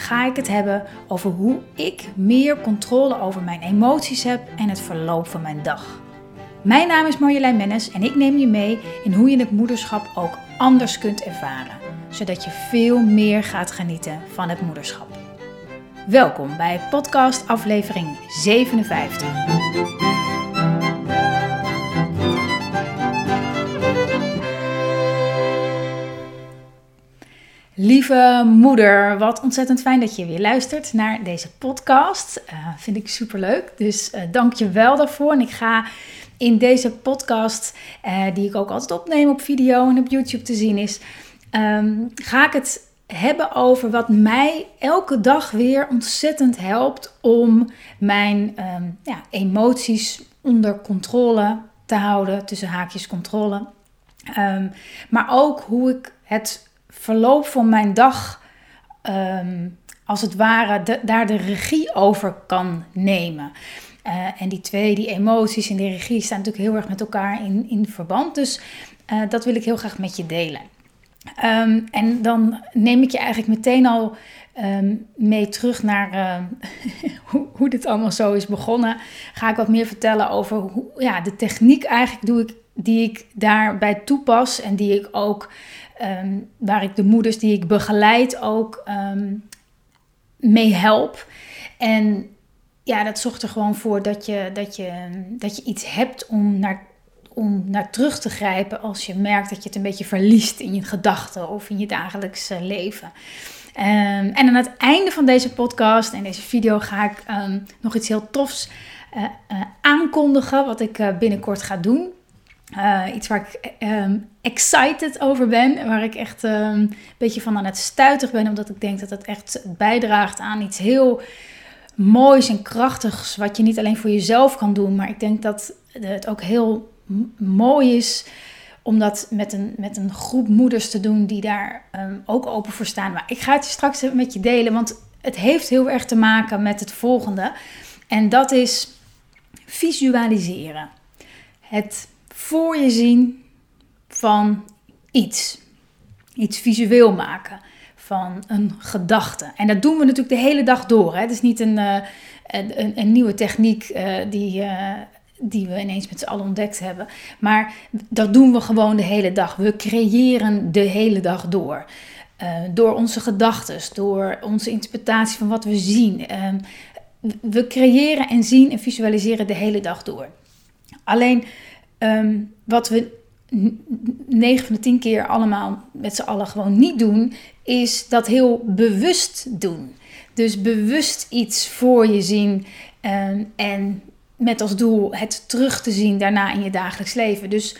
ga ik het hebben over hoe ik meer controle over mijn emoties heb en het verloop van mijn dag. Mijn naam is Marjolein Mennis en ik neem je mee in hoe je het moederschap ook anders kunt ervaren, zodat je veel meer gaat genieten van het moederschap. Welkom bij podcast aflevering 57. Lieve moeder, wat ontzettend fijn dat je weer luistert naar deze podcast. Uh, vind ik super leuk. Dus uh, dank je wel daarvoor. En ik ga in deze podcast, uh, die ik ook altijd opneem op video en op YouTube te zien is, um, ga ik het hebben over wat mij elke dag weer ontzettend helpt om mijn um, ja, emoties onder controle te houden, tussen haakjes controle. Um, maar ook hoe ik het verloop van mijn dag, um, als het ware, de, daar de regie over kan nemen. Uh, en die twee, die emoties en die regie, staan natuurlijk heel erg met elkaar in, in verband. Dus uh, dat wil ik heel graag met je delen. Um, en dan neem ik je eigenlijk meteen al um, mee terug naar uh, hoe, hoe, dit allemaal zo is begonnen. Ga ik wat meer vertellen over hoe, ja, de techniek eigenlijk doe ik, die ik daarbij toepas. En die ik ook, um, waar ik de moeders die ik begeleid ook mee help. En ja, dat zorgt er gewoon voor dat je, dat je, dat je iets hebt om naar om naar terug te grijpen als je merkt dat je het een beetje verliest in je gedachten of in je dagelijks leven. Um, en aan het einde van deze podcast en deze video ga ik um, nog iets heel tofs uh, uh, aankondigen, wat ik uh, binnenkort ga doen. Iets waar ik um, excited over ben, waar ik echt een beetje van aan het stuiteren ben, omdat ik denk dat het echt bijdraagt aan iets heel moois en krachtigs, wat je niet alleen voor jezelf kan doen, maar ik denk dat het ook heel mooi is om dat met een, met een groep moeders te doen die daar um, ook open voor staan. Maar ik ga het straks met je delen, want het heeft heel erg te maken met het volgende. En dat is visualiseren. Het voor je zien van iets. Iets visueel maken van een gedachte. En dat doen we natuurlijk de hele dag door. Hè? Het is niet een, uh, een, een, nieuwe techniek uh, die, uh, die we ineens met z'n allen ontdekt hebben. Maar dat doen we gewoon de hele dag. We creëren de hele dag door. Door onze gedachten, door onze interpretatie van wat we zien. Uh, we creëren en zien en visualiseren de hele dag door. Alleen um, wat we 9 van de 10 keer allemaal met z'n allen gewoon niet doen, is dat heel bewust doen. Dus bewust iets voor je zien um, en met als doel het terug te zien daarna in je dagelijks leven. Dus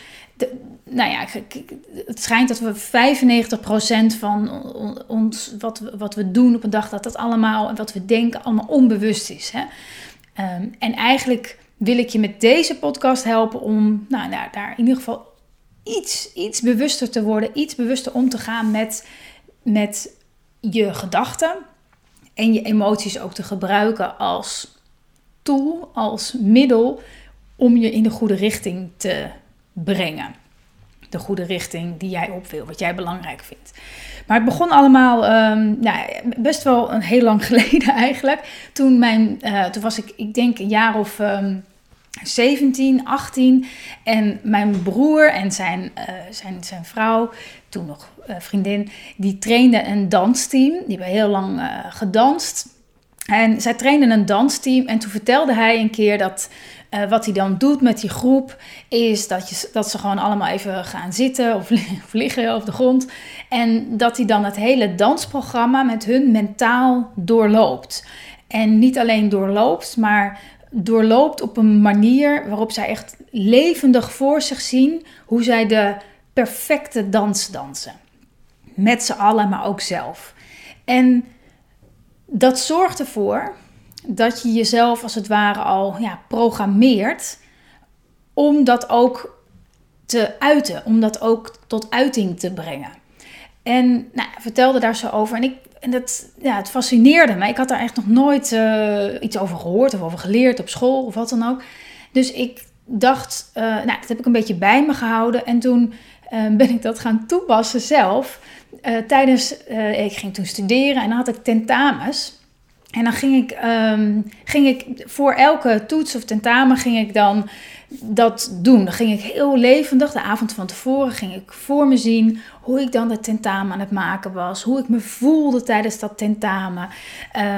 nou ja, het schijnt dat we 95% van ons, wat we, wat we doen op een dag, dat dat allemaal, wat we denken, allemaal onbewust is. Hè? Um, en eigenlijk wil ik je met deze podcast helpen om nou, daar, daar in ieder geval iets, iets bewuster te worden, iets bewuster om te gaan met, met je gedachten en je emoties ook te gebruiken als tool, als middel om je in de goede richting te brengen. De goede richting die jij op wil, wat jij belangrijk vindt. Maar het begon allemaal um, nou, best wel een heel lang geleden eigenlijk. Toen, mijn, uh, toen was ik, ik denk, een jaar of um, 17, 18. En mijn broer en zijn, uh, zijn, zijn vrouw, toen nog uh, vriendin, die trainden een dansteam. Die hebben heel lang uh, gedanst. En zij trainden een dansteam en toen vertelde hij een keer dat wat hij dan doet met die groep is dat, je, dat ze gewoon allemaal even gaan zitten of, of liggen op de grond. En dat hij dan het hele dansprogramma met hun mentaal doorloopt. En niet alleen doorloopt, maar doorloopt op een manier waarop zij echt levendig voor zich zien hoe zij de perfecte dans dansen. Met z'n allen, maar ook zelf. En dat zorgt ervoor dat je jezelf als het ware al ja, programmeert om dat ook te uiten, om dat ook tot uiting te brengen. En nou, vertelde daar zo over. En, ik, en dat, ja, het fascineerde me. Ik had daar echt nog nooit uh, iets over gehoord of over geleerd op school of wat dan ook. Dus ik dacht, uh, nou, dat heb ik een beetje bij me gehouden. En toen uh, ben ik dat gaan toepassen zelf. tijdens, ik ging toen studeren en dan had ik tentamens. En dan ging ik, um, ging ik voor elke toets of tentamen ging ik dan dat doen. Dan ging ik heel levendig, de avond van tevoren, ging ik voor me zien hoe ik dan dat tentamen aan het maken was. Hoe ik me voelde tijdens dat tentamen.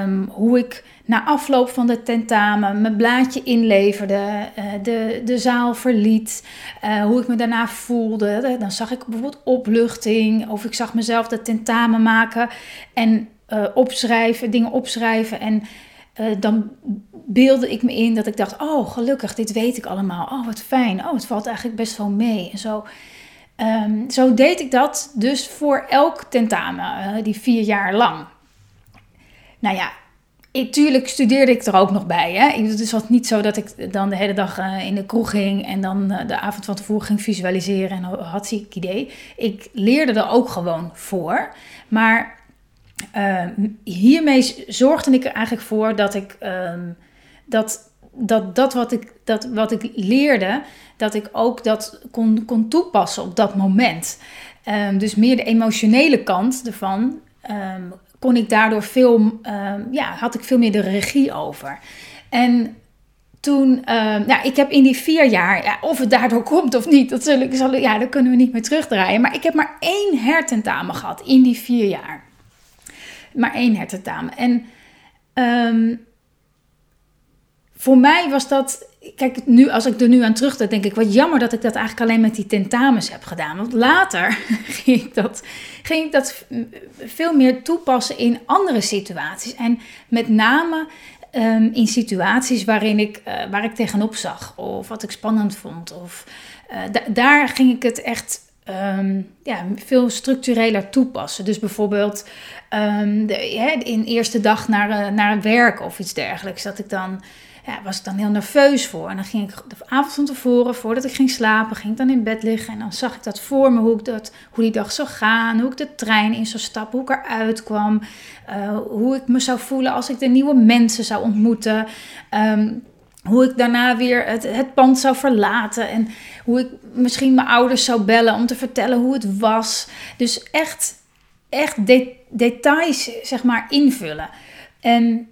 Um, hoe ik na afloop van de tentamen mijn blaadje inleverde, uh, de, de zaal verliet. Uh, hoe ik me daarna voelde. Dan zag ik bijvoorbeeld opluchting. Of ik zag mezelf dat tentamen maken en uh, opschrijven, dingen opschrijven. En uh, dan beelde ik me in dat ik dacht: Oh, gelukkig, dit weet ik allemaal. Oh, wat fijn. Oh, het valt eigenlijk best wel mee. En zo, um, zo deed ik dat dus voor elk tentamen, uh, die vier jaar lang. Nou ja, ik, tuurlijk studeerde ik er ook nog bij. Hè? Het is wat niet zo dat ik dan de hele dag in de kroeg ging en dan de avond van tevoren ging visualiseren en had ik idee. Ik leerde er ook gewoon voor. Maar uh, hiermee zorgde ik er eigenlijk voor dat ik um, dat, dat, dat, wat ik, dat wat ik leerde, dat ik ook dat kon, kon toepassen op dat moment. Um, dus meer de emotionele kant ervan kon ik daardoor veel, ja, had ik veel meer de regie over. En toen, nou, ik heb in die vier jaar, ja, of het daardoor komt of niet, dat zullen, ja, dat kunnen we niet meer terugdraaien. Maar ik heb maar één hertentamen gehad in die vier jaar maar één hertentamen. En um, voor mij was dat. Kijk, nu, als ik er nu aan terugdenk, denk ik wat jammer dat ik dat eigenlijk alleen met die tentamens heb gedaan. Want later ging ik dat, ging ik dat veel meer toepassen in andere situaties. En met name um, in situaties waarin ik, uh, waar ik tegenop zag, of wat ik spannend vond. Of, uh, daar ging ik het echt um, ja, veel structureler toepassen. Dus bijvoorbeeld um, de, in eerste dag naar, uh, naar werk of iets dergelijks. Dat ik dan, ja, was ik dan heel nerveus voor. En dan ging ik de avond van tevoren, voordat ik ging slapen, ging ik dan in bed liggen. En dan zag ik dat voor me, hoe, ik dat, hoe die dag zou gaan. Hoe ik de trein in zou stappen, hoe ik eruit kwam. Uh, hoe ik me zou voelen als ik de nieuwe mensen zou ontmoeten. Um, hoe ik daarna weer het, het pand zou verlaten. En hoe ik misschien mijn ouders zou bellen om te vertellen hoe het was. Dus echt, echt de, details, zeg maar, invullen. En,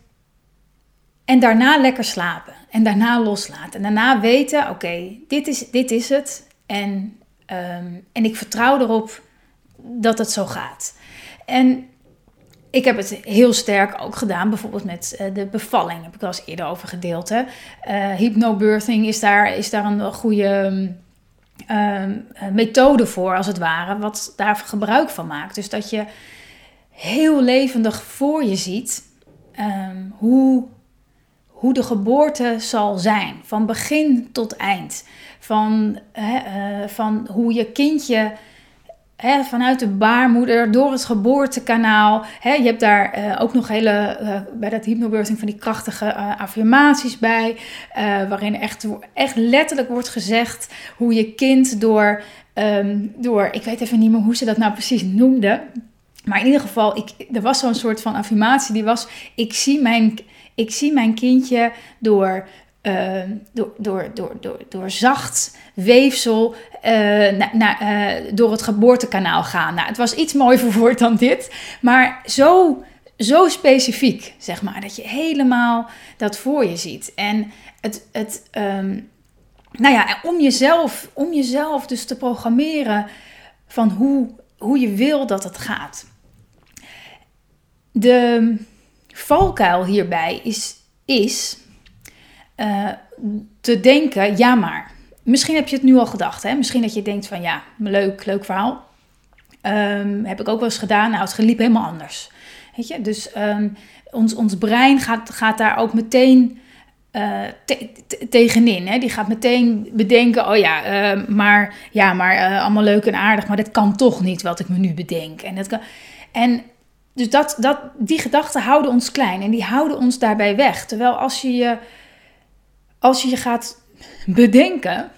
en daarna lekker slapen. En daarna loslaten. En daarna weten, oké, dit, is, dit is het. En, um, en ik vertrouw erop dat het zo gaat. En ik heb het heel sterk ook gedaan, bijvoorbeeld met uh, de bevalling. Heb ik wel eens eerder over gedeeld. Hè. Uh, hypnobirthing is daar, is daar een goede uh, methode voor, als het ware, wat daar gebruik van maakt. Dus dat je heel levendig voor je ziet um, hoe, hoe de geboorte zal zijn, van begin tot eind. Van, van hoe je kindje vanuit de baarmoeder, door het geboortekanaal. je hebt daar uh, ook nog hele, uh, bij dat hypnobirthing van die krachtige uh, affirmaties bij. waarin echt, echt letterlijk wordt gezegd hoe je kind door, um, door, ik weet even niet meer hoe ze dat nou precies noemde. Maar in ieder geval, ik, er was zo'n soort van affirmatie die was, ik zie mijn, ik zie mijn kindje door uh, door, door, door, door, door zacht weefsel uh, uh, door het geboortekanaal gaan. Nou, het was iets mooier verwoord dan dit, maar zo, zo specifiek, zeg maar, dat je helemaal dat voor je ziet. En het, het um, nou ja, om jezelf, om jezelf dus te programmeren van hoe, hoe je wil dat het gaat. De valkuil hierbij is, is te denken, ja maar. Misschien heb je het nu al gedacht, hè? Misschien dat je denkt van ja, leuk, leuk verhaal. Um, heb ik ook wel eens gedaan. Nou, het liep helemaal anders. Weet je, dus um, ons, ons brein gaat, gaat daar ook meteen te, te, tegenin. Hè? Die gaat meteen bedenken: oh ja, uh, maar, ja, maar uh, allemaal leuk en aardig, maar dat kan toch niet wat ik me nu bedenk. En, dat kan, en dus dat, dat, die gedachten houden ons klein en die houden ons daarbij weg. Terwijl als je je, als je, je gaat bedenken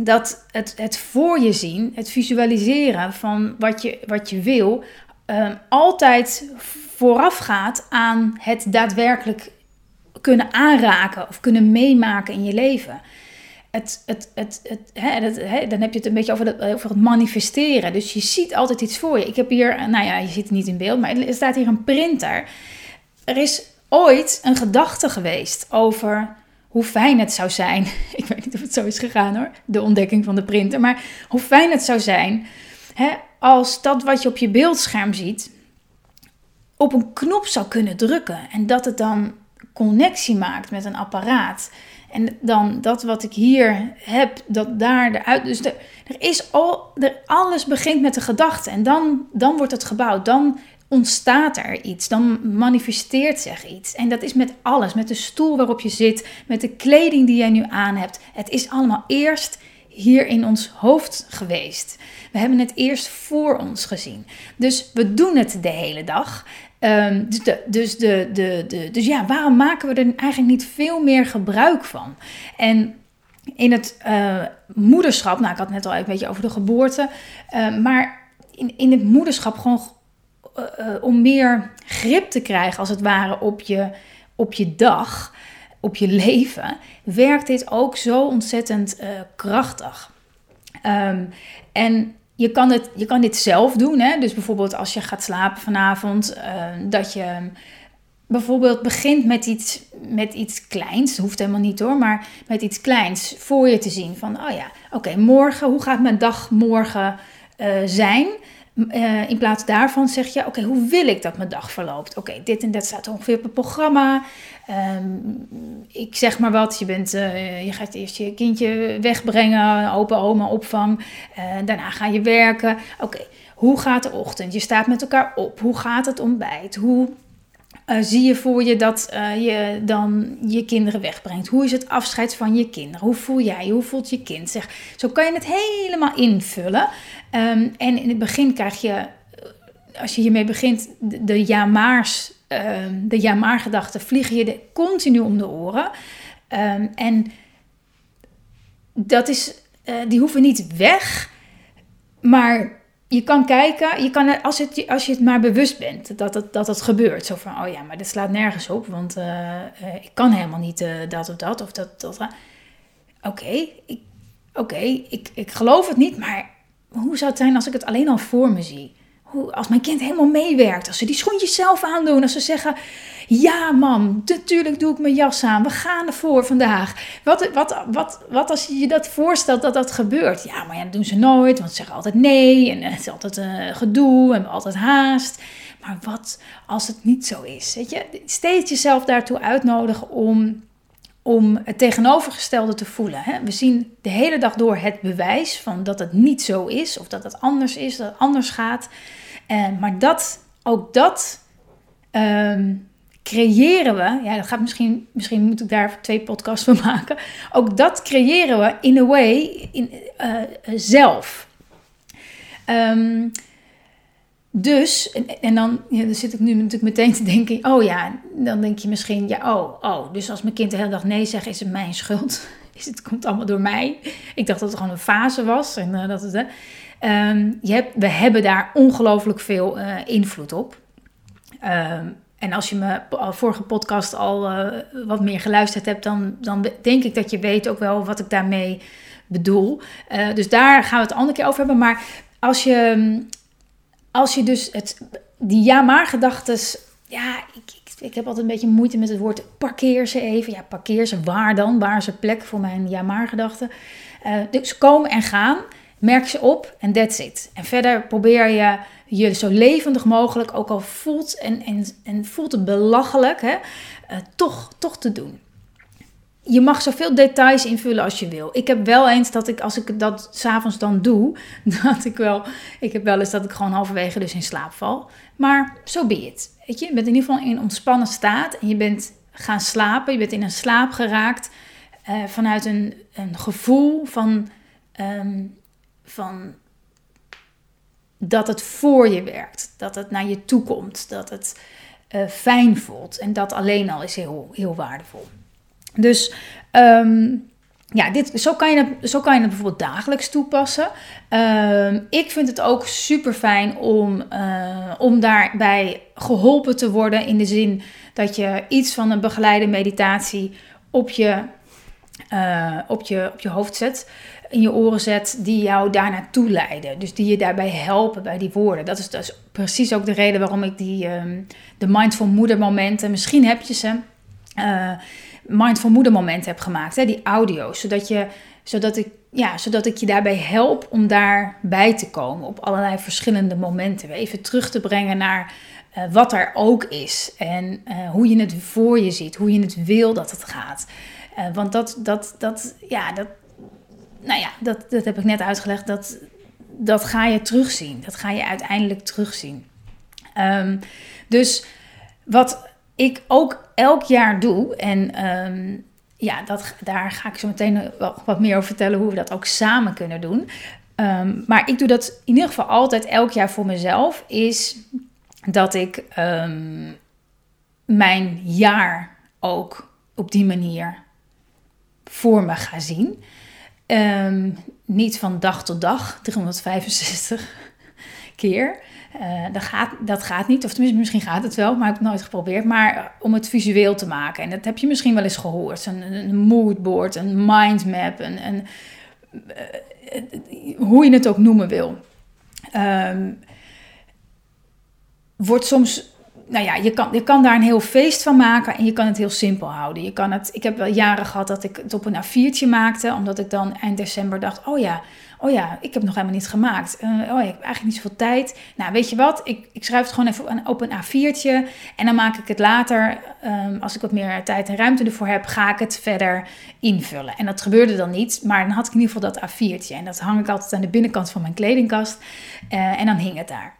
dat het, het voor je zien, het visualiseren van wat je, wat je wil, um, altijd voorafgaat aan het daadwerkelijk kunnen aanraken of kunnen meemaken in je leven. Het, het, het, het, hè, hè, dan heb je het een beetje over, het, over het manifesteren. Dus je ziet altijd iets voor je. Ik heb hier, nou ja, je ziet het niet in beeld, maar er staat hier een printer. Er is ooit een gedachte geweest over hoe fijn het zou zijn. Ik weet niet of het zo is gegaan hoor, de ontdekking van de printer. Maar hoe fijn het zou zijn hè, als dat wat je op je beeldscherm ziet, op een knop zou kunnen drukken. En dat het dan connectie maakt met een apparaat. En dan dat wat ik hier heb, dat daar. Dus er, er is al, er, alles begint met de gedachte. En dan, dan wordt het gebouwd. Dan ontstaat er iets. Dan manifesteert zich iets. En dat is met alles. Met de stoel waarop je zit. Met de kleding die jij nu aan hebt. Het is allemaal eerst hier in ons hoofd geweest. We hebben het eerst voor ons gezien. Dus we doen het de hele dag. Um, dus, dus, de, de, de, dus ja, waarom maken we er eigenlijk niet veel meer gebruik van? En in het uh, moederschap, nou ik had net al een beetje over de geboorte, uh, maar in, in het moederschap gewoon uh, om meer grip te krijgen als het ware op je, op je dag, op je leven, werkt dit ook zo ontzettend krachtig. Um, en je kan, het, je kan dit zelf doen. Hè? Dus bijvoorbeeld als je gaat slapen vanavond, uh, dat je bijvoorbeeld begint met iets, met iets kleins. hoeft helemaal niet hoor, maar met iets kleins voor je te zien. Van, oh ja, oké, morgen, hoe gaat mijn dag morgen zijn? Uh, in plaats daarvan zeg je, oké, hoe wil ik dat mijn dag verloopt? Oké, dit en dat staat ongeveer op het programma. Um, ik zeg maar wat, je, bent, uh, je gaat eerst je kindje wegbrengen, open oma opvang. Uh, daarna ga je werken. Oké, hoe gaat de ochtend? Je staat met elkaar op. Hoe gaat het ontbijt? Hoe uh, zie je voor je dat uh, je dan je kinderen wegbrengt? Hoe is het afscheid van je kinderen? Hoe voel jij? Hoe voelt je kind zich? Zo kan je het helemaal invullen. Um, en in het begin krijg je, eh, als je hiermee begint, de, de ja-maars, um, de ja-maar-gedachten vliegen je continu om de oren. Um, en dat is, die hoeven niet weg, maar je kan kijken, je kan, als, het, als je het maar bewust bent dat het, dat gebeurt. Zo van, oh ja, maar dit slaat nergens op, want uh, uh, ik kan helemaal niet uh, dat of dat of dat. Oké, ik, okay, ik, ik geloof het niet, maar hoe zou het zijn als ik het alleen al voor me zie? Hoe, als mijn kind helemaal meewerkt, als ze die schoentjes zelf aandoen, als ze zeggen: Ja, mam, natuurlijk doe ik mijn jas aan, we gaan ervoor vandaag. Wat, wat, wat, wat als je je dat voorstelt dat dat gebeurt? Ja, maar ja, dat doen ze nooit, want ze zeggen altijd nee en het is altijd uh, gedoe en altijd haast. Maar wat als het niet zo is? Weet je, steeds jezelf daartoe uitnodigen om om het tegenovergestelde te voelen. Hè? We zien de hele dag door het bewijs van dat het niet zo is, of dat het anders is, dat het anders gaat. Uh, maar dat, ook dat um, creëren we. Ja, dat gaat misschien, misschien moet ik daar twee podcasts van maken. Ook dat creëren we in a way in, uh, zelf. Um, dus, en, dan, ja, dan zit ik nu natuurlijk meteen te denken, oh ja, dan denk je misschien, ja, oh, oh, dus als mijn kind de hele dag nee zegt, is het mijn schuld. Is het komt allemaal door mij. Ik dacht dat het gewoon een fase was. En uh, dat het, um, je hebt, we hebben daar ongelooflijk veel uh, invloed op. Um, en als je me vorige podcast al uh, wat meer geluisterd hebt, dan, dan denk ik dat je weet ook wel wat ik daarmee bedoel. dus daar gaan we het een andere keer over hebben. Maar als je als je dus het, die ja-maar gedachtes, ja, ik, ik, ik, heb altijd een beetje moeite met het woord parkeer ze even. Ja, parkeer ze, waar dan? Waar is er plek voor mijn ja-maar gedachten? Uh, dus komen en gaan, merk ze op en that's it. En verder probeer je je zo levendig mogelijk, ook al voelt en, en, en voelt het belachelijk, hè, uh, toch, toch te doen je mag zoveel details invullen als je wil. Ik heb wel eens dat ik, als ik dat s'avonds dan doe, dat ik wel, ik heb wel eens dat ik gewoon halverwege dus in slaap val. Maar zo so be it. Weet je, je bent in ieder geval in ontspannen staat en je bent gaan slapen, je bent in een slaap geraakt uh, vanuit een, een gevoel van, um, van dat het voor je werkt, dat het naar je toe komt, dat het uh, fijn voelt. En dat alleen al is heel, heel waardevol. Dus ehm, ja, dit, zo, kan je het, zo kan je het bijvoorbeeld dagelijks toepassen. Ehm, ik vind het ook super fijn om, uh, om daarbij geholpen te worden. In de zin dat je iets van een begeleide meditatie op je, uh, op je, op je hoofd zet. In je oren zet, die jou daar naartoe leiden. Dus die je daarbij helpen bij die woorden. Dat is, dat is precies ook de reden waarom ik die, um, de Mindful Moeder momenten, misschien heb je ze. Mindful moeder moment heb gemaakt, hè, die audio's, zodat, je, zodat, ik, ja, zodat ik je daarbij help om daarbij te komen op allerlei verschillende momenten. Even terug te brengen naar uh, wat er ook is en uh, hoe je het voor je ziet, hoe je het wil dat het gaat. Uh, want dat, dat, dat, ja, dat, nou ja, dat, dat heb ik net uitgelegd, dat, dat ga je terugzien. Dat ga je uiteindelijk terugzien. Um, dus wat ik ook elk jaar doe. En um, ja, dat, daar ga ik zo meteen wat meer over vertellen hoe we dat ook samen kunnen doen. Um, maar ik doe dat in ieder geval altijd elk jaar voor mezelf. Is dat ik um, mijn jaar ook op die manier voor me ga zien. niet van dag tot dag, 365 keer. Uh, dat, gaat, dat gaat niet, of tenminste misschien gaat het wel, maar ik heb het nooit geprobeerd. Maar om het visueel te maken, en dat heb je misschien wel eens gehoord. Een, moodboard, een mindmap, een, uh, hoe je het ook noemen wil. Um, wordt soms nou ja, je kan, je kan daar een heel feest van maken en je kan het heel simpel houden. Je kan het, ik heb wel jaren gehad dat ik het op een A4'tje maakte, omdat ik dan eind december dacht: oh ja, oh ja, ik heb nog helemaal niet gemaakt. Uh, oh ja, ik heb eigenlijk niet zoveel tijd. Nou, weet je wat? Ik, ik schrijf het gewoon even op een A4'tje en dan maak ik het later, um, als ik wat meer tijd en ruimte ervoor heb, ga ik het verder invullen. En dat gebeurde dan niet, maar dan had ik in ieder geval dat A4'tje. En dat hang ik altijd aan de binnenkant van mijn kledingkast uh, en dan hing het daar.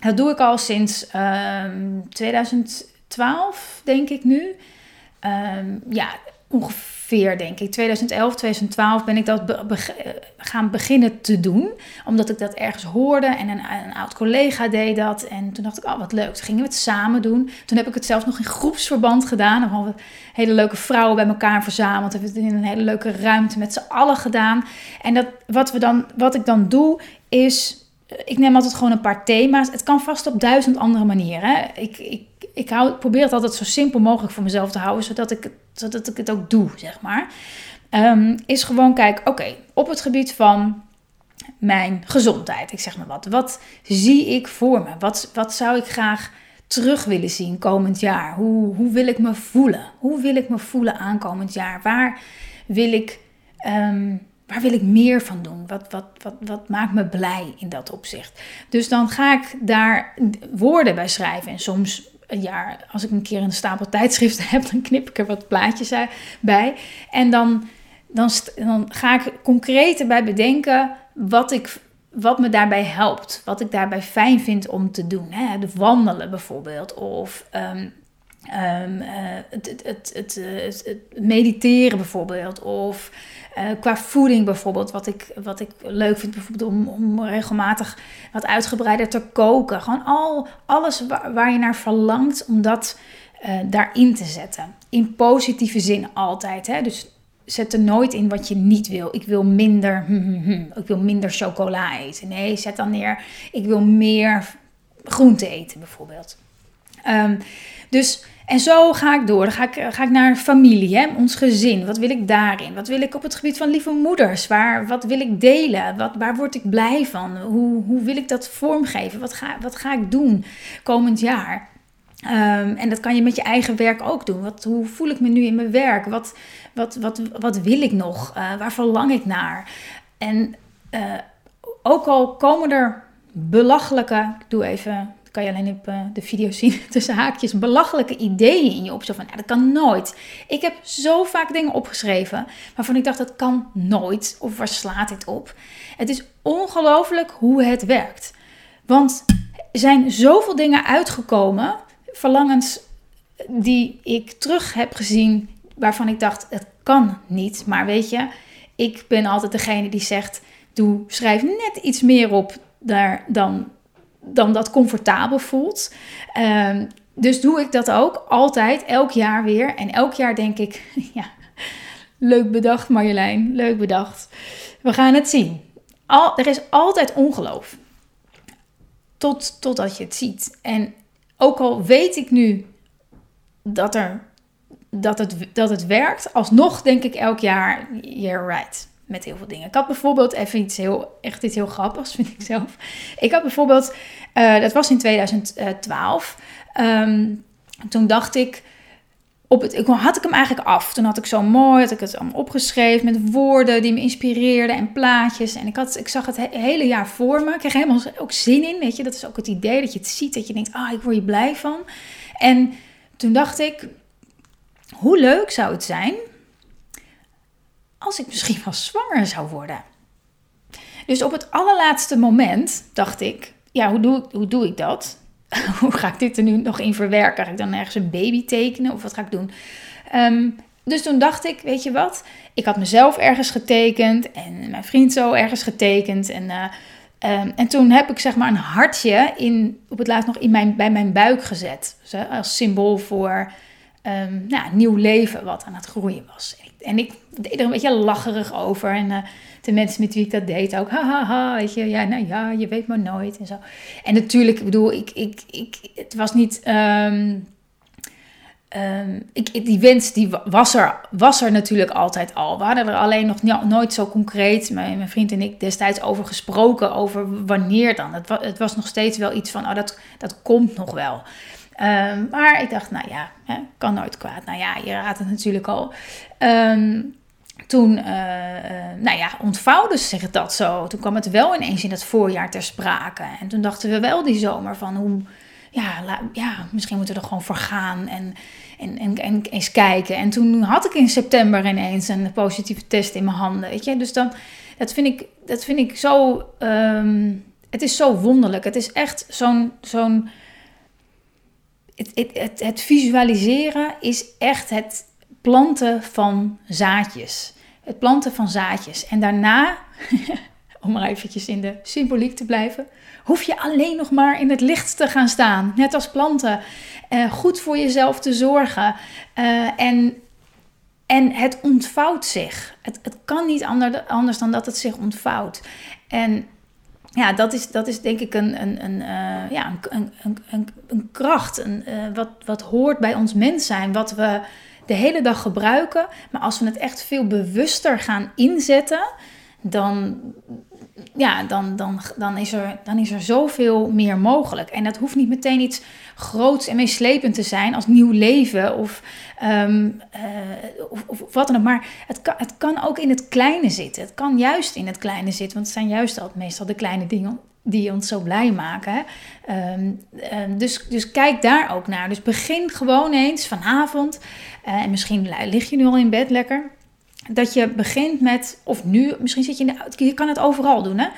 Dat doe ik al sinds um, ehm, 2012, denk ik nu. Um, ja, ongeveer, denk ik. 2011, 2012 ben ik dat gaan beginnen te doen. Omdat ik dat ergens hoorde en een, een, oud collega deed dat. En toen dacht ik, oh wat leuk, toen gingen we het samen doen. Toen heb ik het zelfs nog in groepsverband gedaan. Dan hadden we hele leuke vrouwen bij elkaar verzameld. Hebben we het in een hele leuke ruimte met z'n allen gedaan. En dat, wat, we dan, wat ik dan doe, is ik neem altijd gewoon een paar thema's. Het kan vast op duizend andere manieren. Ik, ik, ik probeer het altijd zo simpel mogelijk voor mezelf te houden, zodat ik, zodat ik het ook doe, zeg maar. Um, is gewoon kijken, oké, op het gebied van mijn gezondheid, ik zeg maar wat. Wat zie ik voor me? Wat, wat zou ik graag terug willen zien komend jaar? Hoe, hoe wil ik me voelen? Hoe wil ik me voelen aankomend jaar? Waar wil ik... Um, waar wil ik meer van doen? Wat, wat, wat, wat maakt me blij in dat opzicht? Dus dan ga ik daar woorden bij schrijven. En soms een jaar, als ik een keer een stapel tijdschriften heb, dan knip ik er wat plaatjes bij. En dan, dan, dan ga ik concreet erbij bedenken wat, ik, wat me daarbij helpt. Wat ik daarbij fijn vind om te doen. Hè? De wandelen bijvoorbeeld. Of um, um, uh, het, het, het, het, mediteren bijvoorbeeld. Of uh, qua voeding bijvoorbeeld, wat ik, wat ik leuk vind, bijvoorbeeld om, regelmatig wat uitgebreider te koken. Gewoon al, alles waar, je naar verlangt, om dat uh, daarin te zetten. In positieve zin altijd. Hè? Dus zet er nooit in wat je niet wil. Ik wil minder, hm, hm, hm, ik wil minder chocola eten. Nee, zet dan neer, ik wil meer groente eten bijvoorbeeld. Um, dus en zo ga ik door. Dan ga ik, ga ik naar familie, hè? ons gezin. Wat wil ik daarin? Wat wil ik op het gebied van lieve moeders? Waar, wat wil ik delen? Wat, waar word ik blij van? Hoe, hoe wil ik dat vormgeven? Wat ga, wat ga ik doen komend jaar? Um, en dat kan je met je eigen werk ook doen. Wat, hoe voel ik me nu in mijn werk? Wat, wat, wat, wat wil ik nog? Uh, waar verlang ik naar? En uh, ook al komen er belachelijke, ik doe even kan je alleen op uh, de video zien, tussen haakjes, belachelijke ideeën in je op. Zo van, ja, dat kan nooit. Ik heb zo vaak dingen opgeschreven waarvan ik dacht, dat kan nooit. Of waar slaat dit op? Het is ongelooflijk hoe het werkt. Want er zijn zoveel dingen uitgekomen, verlangens die ik terug heb gezien, waarvan ik dacht, het kan niet. Maar weet je, ik ben altijd degene die zegt, doe, schrijf net iets meer op daar dan, dan dat comfortabel voelt. Ehm, dus doe ik dat ook altijd, elk jaar weer. En elk jaar denk ik, ja, leuk bedacht Marjolein, leuk bedacht. We gaan het zien. Al, er is altijd ongeloof. Tot, totdat je het ziet. En ook al weet ik nu dat, er, dat, het, dat het werkt, alsnog denk ik elk jaar, you're right. Met heel veel dingen. Ik had bijvoorbeeld even iets heel, echt iets heel grappigs, vind ik zelf. Ik had bijvoorbeeld, uh, dat was in 2012. Um, toen dacht ik, op het, ik, had ik hem eigenlijk af. Toen had ik zo mooi, had ik het allemaal opgeschreven met woorden die me inspireerden en plaatjes. En ik, had, ik zag het hele jaar voor me. Ik kreeg helemaal ook zin in, weet je. Dat is ook het idee dat je het ziet, dat je denkt, ah, ik word je blij van. En toen dacht ik, hoe leuk zou het zijn als ik misschien wel zwanger zou worden. Dus op het allerlaatste moment dacht ik, ja, hoe doe, hoe doe ik dat? hoe ga ik dit er nu nog in verwerken? Ga ik dan ergens een baby tekenen of wat ga ik doen? Ehm, dus toen dacht ik, weet je wat? Ik had mezelf ergens getekend en mijn vriend zo ergens getekend. En, uh, en toen heb ik zeg maar een hartje in, op het laatst nog in mijn, bij mijn buik gezet. Als symbool voor um, nou, nieuw leven wat aan het groeien was. En ik deed er een beetje lacherig over. En uh, de mensen met wie ik dat deed ook, haha, weet je, ja, nou ja, je weet maar nooit en zo. En natuurlijk, ik bedoel, ik, ik, ik, het was niet. Um, um, ik, die wens die was, er, was er natuurlijk altijd al. We hadden er alleen nog nooit zo concreet, mijn, mijn vriend en ik, destijds over gesproken. Over wanneer dan. Het, was, het was nog steeds wel iets van, oh, dat, dat komt nog wel. Um, maar ik dacht, nou ja, hè, kan nooit kwaad. Nou ja, je raadt het natuurlijk al. Um, toen, uh, nou ja, ontvouwde zich dat zo. Toen kwam het wel ineens in het voorjaar ter sprake. En toen dachten we wel die zomer van hoe, ja, ja misschien moeten we er gewoon voor gaan en, en, en, en, eens kijken. En toen had ik in september ineens een positieve test in mijn handen, weet je. Dus dan, dat vind ik, dat vind ik zo, um, het is zo wonderlijk. Het is echt zo'n, zo'n, het, het, het, visualiseren is echt het planten van zaadjes. Het planten van zaadjes. En daarna, om maar eventjes in de symboliek te blijven, hoef je alleen nog maar in het licht te gaan staan. Net als planten. Uh, goed voor jezelf te zorgen. Uh, en, en het ontvouwt zich. Het, het kan niet anders dan dat het zich ontvouwt. En ja, dat is, dat is denk ik een, een, een, uh, ja, een, een, een, een kracht. Een, wat, wat hoort bij ons mens zijn. Wat we de hele dag gebruiken. Maar als we het echt veel bewuster gaan inzetten, dan, ja, dan, dan, dan, is er, dan is er zoveel meer mogelijk. En dat hoeft niet meteen iets groots en meeslepend te zijn als nieuw leven of, ehm, eh, of, wat dan ook. Maar het kan, het kan ook in het kleine zitten. Het kan juist in het kleine zitten, want het zijn juist altijd meestal de kleine dingen die ons zo blij maken. Ehm, ehm, dus, dus kijk daar ook naar. Dus begin gewoon eens vanavond. Uh, en misschien lig je nu al in bed lekker. Dat je begint met, of nu, misschien zit je in de Je kan het overal doen. Hè?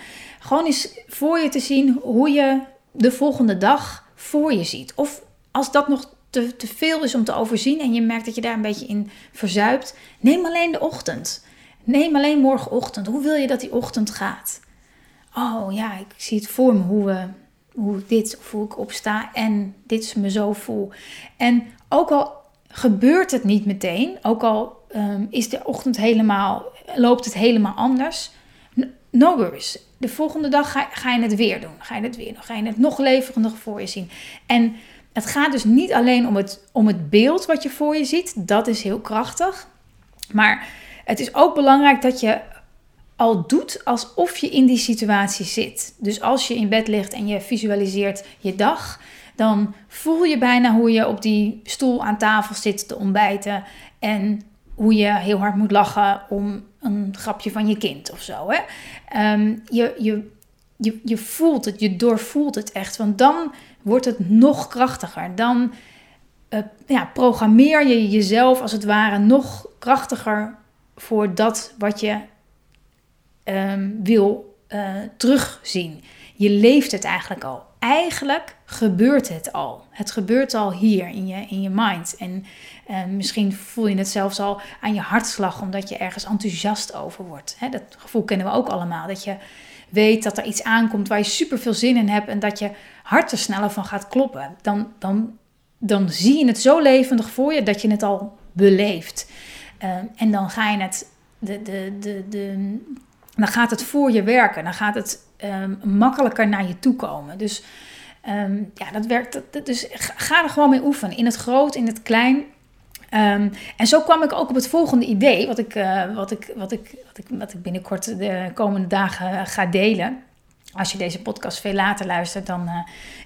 Gewoon eens voor je te zien hoe je de volgende dag voor je ziet. Of als dat nog te, te veel is om te overzien en je merkt dat je daar een beetje in verzuipt, neem alleen de ochtend. Neem alleen morgenochtend. Hoe wil je dat die ochtend gaat? oh ja, ik zie het voor me hoe, we, hoe dit hoe ik opsta en dit is me zo voel. En ook al gebeurt het niet meteen, ook al um, is de ochtend helemaal, loopt het helemaal anders, no worries. De volgende dag ga, ga, je het weer doen. Ga je het weer doen. Ga je het nog levendiger voor je zien. En het gaat dus niet alleen om het, om het beeld wat je voor je ziet. Dat is heel krachtig. Maar het is ook belangrijk dat je al doet alsof je in die situatie zit. Dus als je in bed ligt en je visualiseert je dag, dan voel je bijna hoe je op die stoel aan tafel zit te ontbijten en hoe je heel hard moet lachen om een grapje van je kind of zo. Hè? Ehm, je, je, je, je voelt het, je doorvoelt het echt, want dan wordt het nog krachtiger. Dan uh, ja, programmeer je jezelf als het ware nog krachtiger voor dat wat je um, wil uh, terugzien. Je leeft het eigenlijk al. Eigenlijk gebeurt het al. Het gebeurt al hier in je, in je mind. En uh, misschien voel je het zelfs al aan je hartslag, omdat je ergens enthousiast over wordt. Dat gevoel kennen we ook allemaal. Dat je weet dat er iets aankomt waar je super veel zin in hebt en dat je hart er sneller van gaat kloppen. Dan, dan, dan zie je het zo levendig voor je dat je het al beleeft. Ehm, en dan ga je het, de, de, de, de, dan gaat het voor je werken. Dan gaat het ehm, makkelijker naar je toe komen. Dus ehm, ja, dat werkt. Dus ga er gewoon mee oefenen. In het groot, in het klein. en zo kwam ik ook op het volgende idee, wat ik, uh, wat ik, wat ik, wat ik, wat ik binnenkort de komende dagen ga delen. Als je deze podcast veel later luistert, dan uh,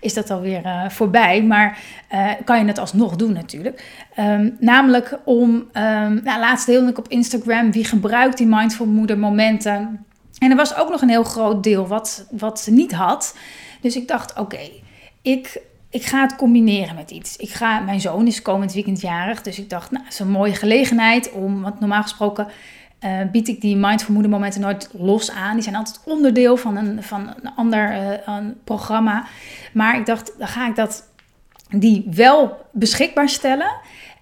is dat alweer uh, voorbij. Maar uh, kan je het alsnog doen natuurlijk. Um, namelijk om, um, nou, laatst deelde ik op Instagram, wie gebruikt die mindful moeder momenten? En er was ook nog een heel groot deel wat, wat ze niet had. Dus ik dacht, oké, ik, ik ga het combineren met iets. Ik ga, mijn zoon is komend weekend jarig, dus ik dacht, nou, het is een mooie gelegenheid om, want normaal gesproken uh, bied ik die mindful moeder momenten nooit los aan. Die zijn altijd onderdeel van een, van een ander uh, een programma. Maar ik dacht, dan ga ik dat, die wel beschikbaar stellen.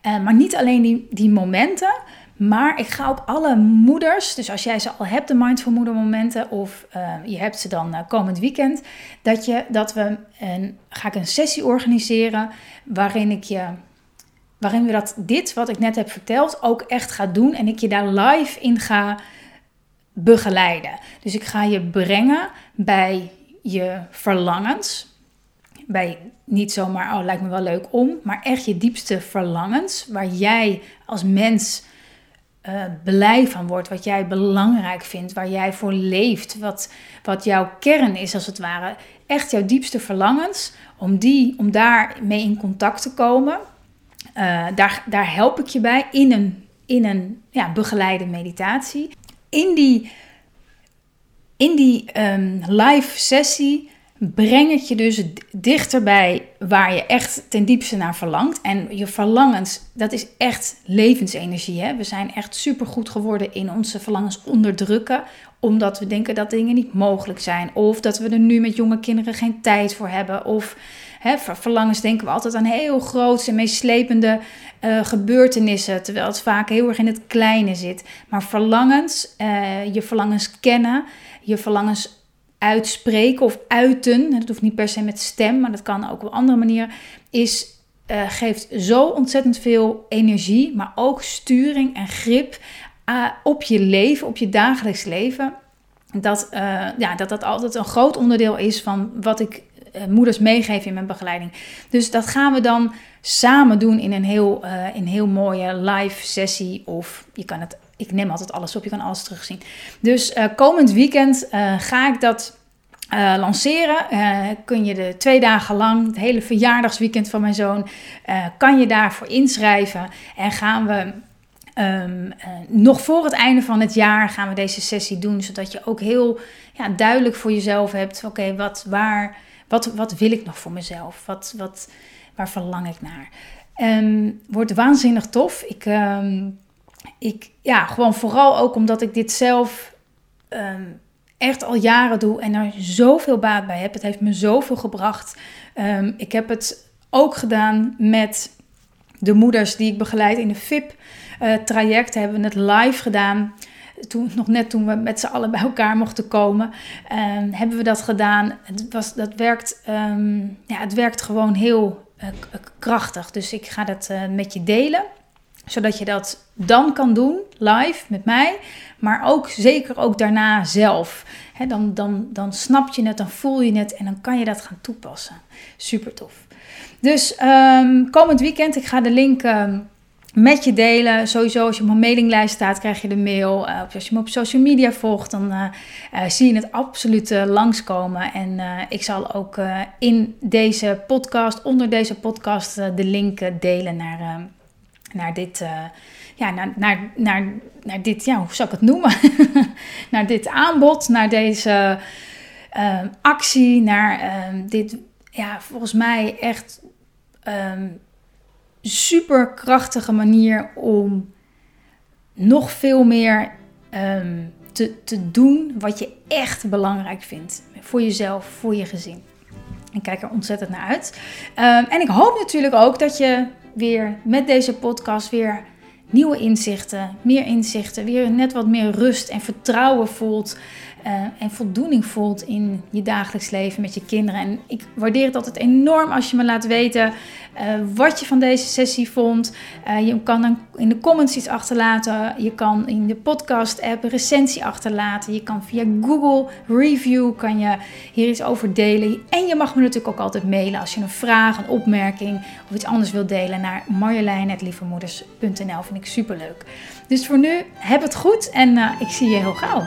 Uh, maar niet alleen die, die momenten, maar ik ga ook alle moeders, dus als jij ze al hebt, de mindful moeder momenten, of je hebt ze dan komend weekend, dat, je, dat we een, ga ik een sessie organiseren waarin ik je waarin we dat dit wat ik net heb verteld ook echt ga doen en ik je daar live in ga begeleiden. Dus ik ga je brengen bij je verlangens. Bij niet zomaar, oh, lijkt me wel leuk om, maar echt je diepste verlangens, waar jij als mens uh, blij van wordt, wat jij belangrijk vindt, waar jij voor leeft, wat, wat jouw kern is als het ware. Echt jouw diepste verlangens, om, die, om daar mee in contact te komen. Uh, daar, daar help ik je bij in een, in een ja, begeleide meditatie. In die, in die um, live sessie breng ik je dus dichterbij waar je echt ten diepste naar verlangt. En je verlangens, dat is echt levensenergie. Hè? We zijn echt super goed geworden in onze verlangens onderdrukken, omdat we denken dat dingen niet mogelijk zijn. Of dat we er nu met jonge kinderen geen tijd voor hebben. Of Hè, verlangens denken we altijd aan heel grootse en meeslepende uh, gebeurtenissen, terwijl het vaak heel erg in het kleine zit. Maar verlangens, uh, je verlangens kennen, je verlangens uitspreken of uiten, dat hoeft niet per se met stem, maar dat kan ook op andere manieren, is, uh, geeft zo ontzettend veel energie, maar ook sturing en grip op je leven, op je dagelijks leven. Dat, ja, dat dat altijd een groot onderdeel is van wat ik moeders meegeven in mijn begeleiding. Dus dat gaan we dan samen doen in een heel, uh, in heel mooie live sessie. Of je kan het, ik neem altijd alles op, je kan alles terugzien. Dus uh, komend weekend ga ik dat lanceren. kun je de twee dagen lang, het hele verjaardagsweekend van mijn zoon, kan je daarvoor inschrijven. En gaan we uh, nog voor het einde van het jaar gaan we deze sessie doen, zodat je ook heel ja, duidelijk voor jezelf hebt: oké, wat, waar, wat, wat wil ik nog voor mezelf? Wat, wat, waar verlang ik naar? Um, wordt waanzinnig tof. Ik, um, ik, ja, gewoon vooral ook omdat ik dit zelf um, echt al jaren doe en er zoveel baat bij heb. Het heeft me zoveel gebracht. ik heb het ook gedaan met de moeders die ik begeleid in de VIP-traject. Uh, hebben we het live gedaan toen, nog net toen we met z'n allen bij elkaar mochten komen, um, hebben we dat gedaan. Het, was, dat werkt, um, ja, het werkt gewoon heel uh, krachtig. Dus ik ga dat uh, met je delen, zodat je dat dan kan doen, live met mij, maar ook zeker ook daarna zelf. Dan, dan, dan snap je het, dan voel je het en dan kan je dat gaan toepassen. Super tof. Dus um, komend weekend, ik ga de link met je delen. Sowieso als je op mijn mailinglijst staat, krijg je de mail. Uh, als je me op social media volgt, dan uh, uh, zie je het absoluut langskomen. En ik zal ook in deze podcast, onder deze podcast, de link delen naar, naar dit. ja, naar, naar, naar, naar dit, ja, hoe zou ik het noemen? naar dit aanbod, naar deze actie, naar dit, ja, volgens mij echt um, super krachtige manier om nog veel meer um, te, te doen wat je echt belangrijk vindt. Voor jezelf, voor je gezin. Ik kijk er ontzettend naar uit. Um, en ik hoop natuurlijk ook dat je weer met deze podcast weer nieuwe inzichten, meer inzichten, weer net wat meer rust en vertrouwen voelt. Uh, en voldoening voelt in je dagelijks leven met je kinderen. En ik waardeer het altijd enorm als je me laat weten uh, wat je van deze sessie vond. Uh, je kan dan in de comments iets achterlaten. Je kan in de podcast app een recensie achterlaten. Je kan via Google Review kan je hier iets over delen. En je mag me natuurlijk ook altijd mailen als je een vraag, een opmerking of iets anders wilt delen naar marjolein.lievemoeders.nl. Vind ik super leuk. Dus voor nu, heb het goed en ik zie je heel gauw.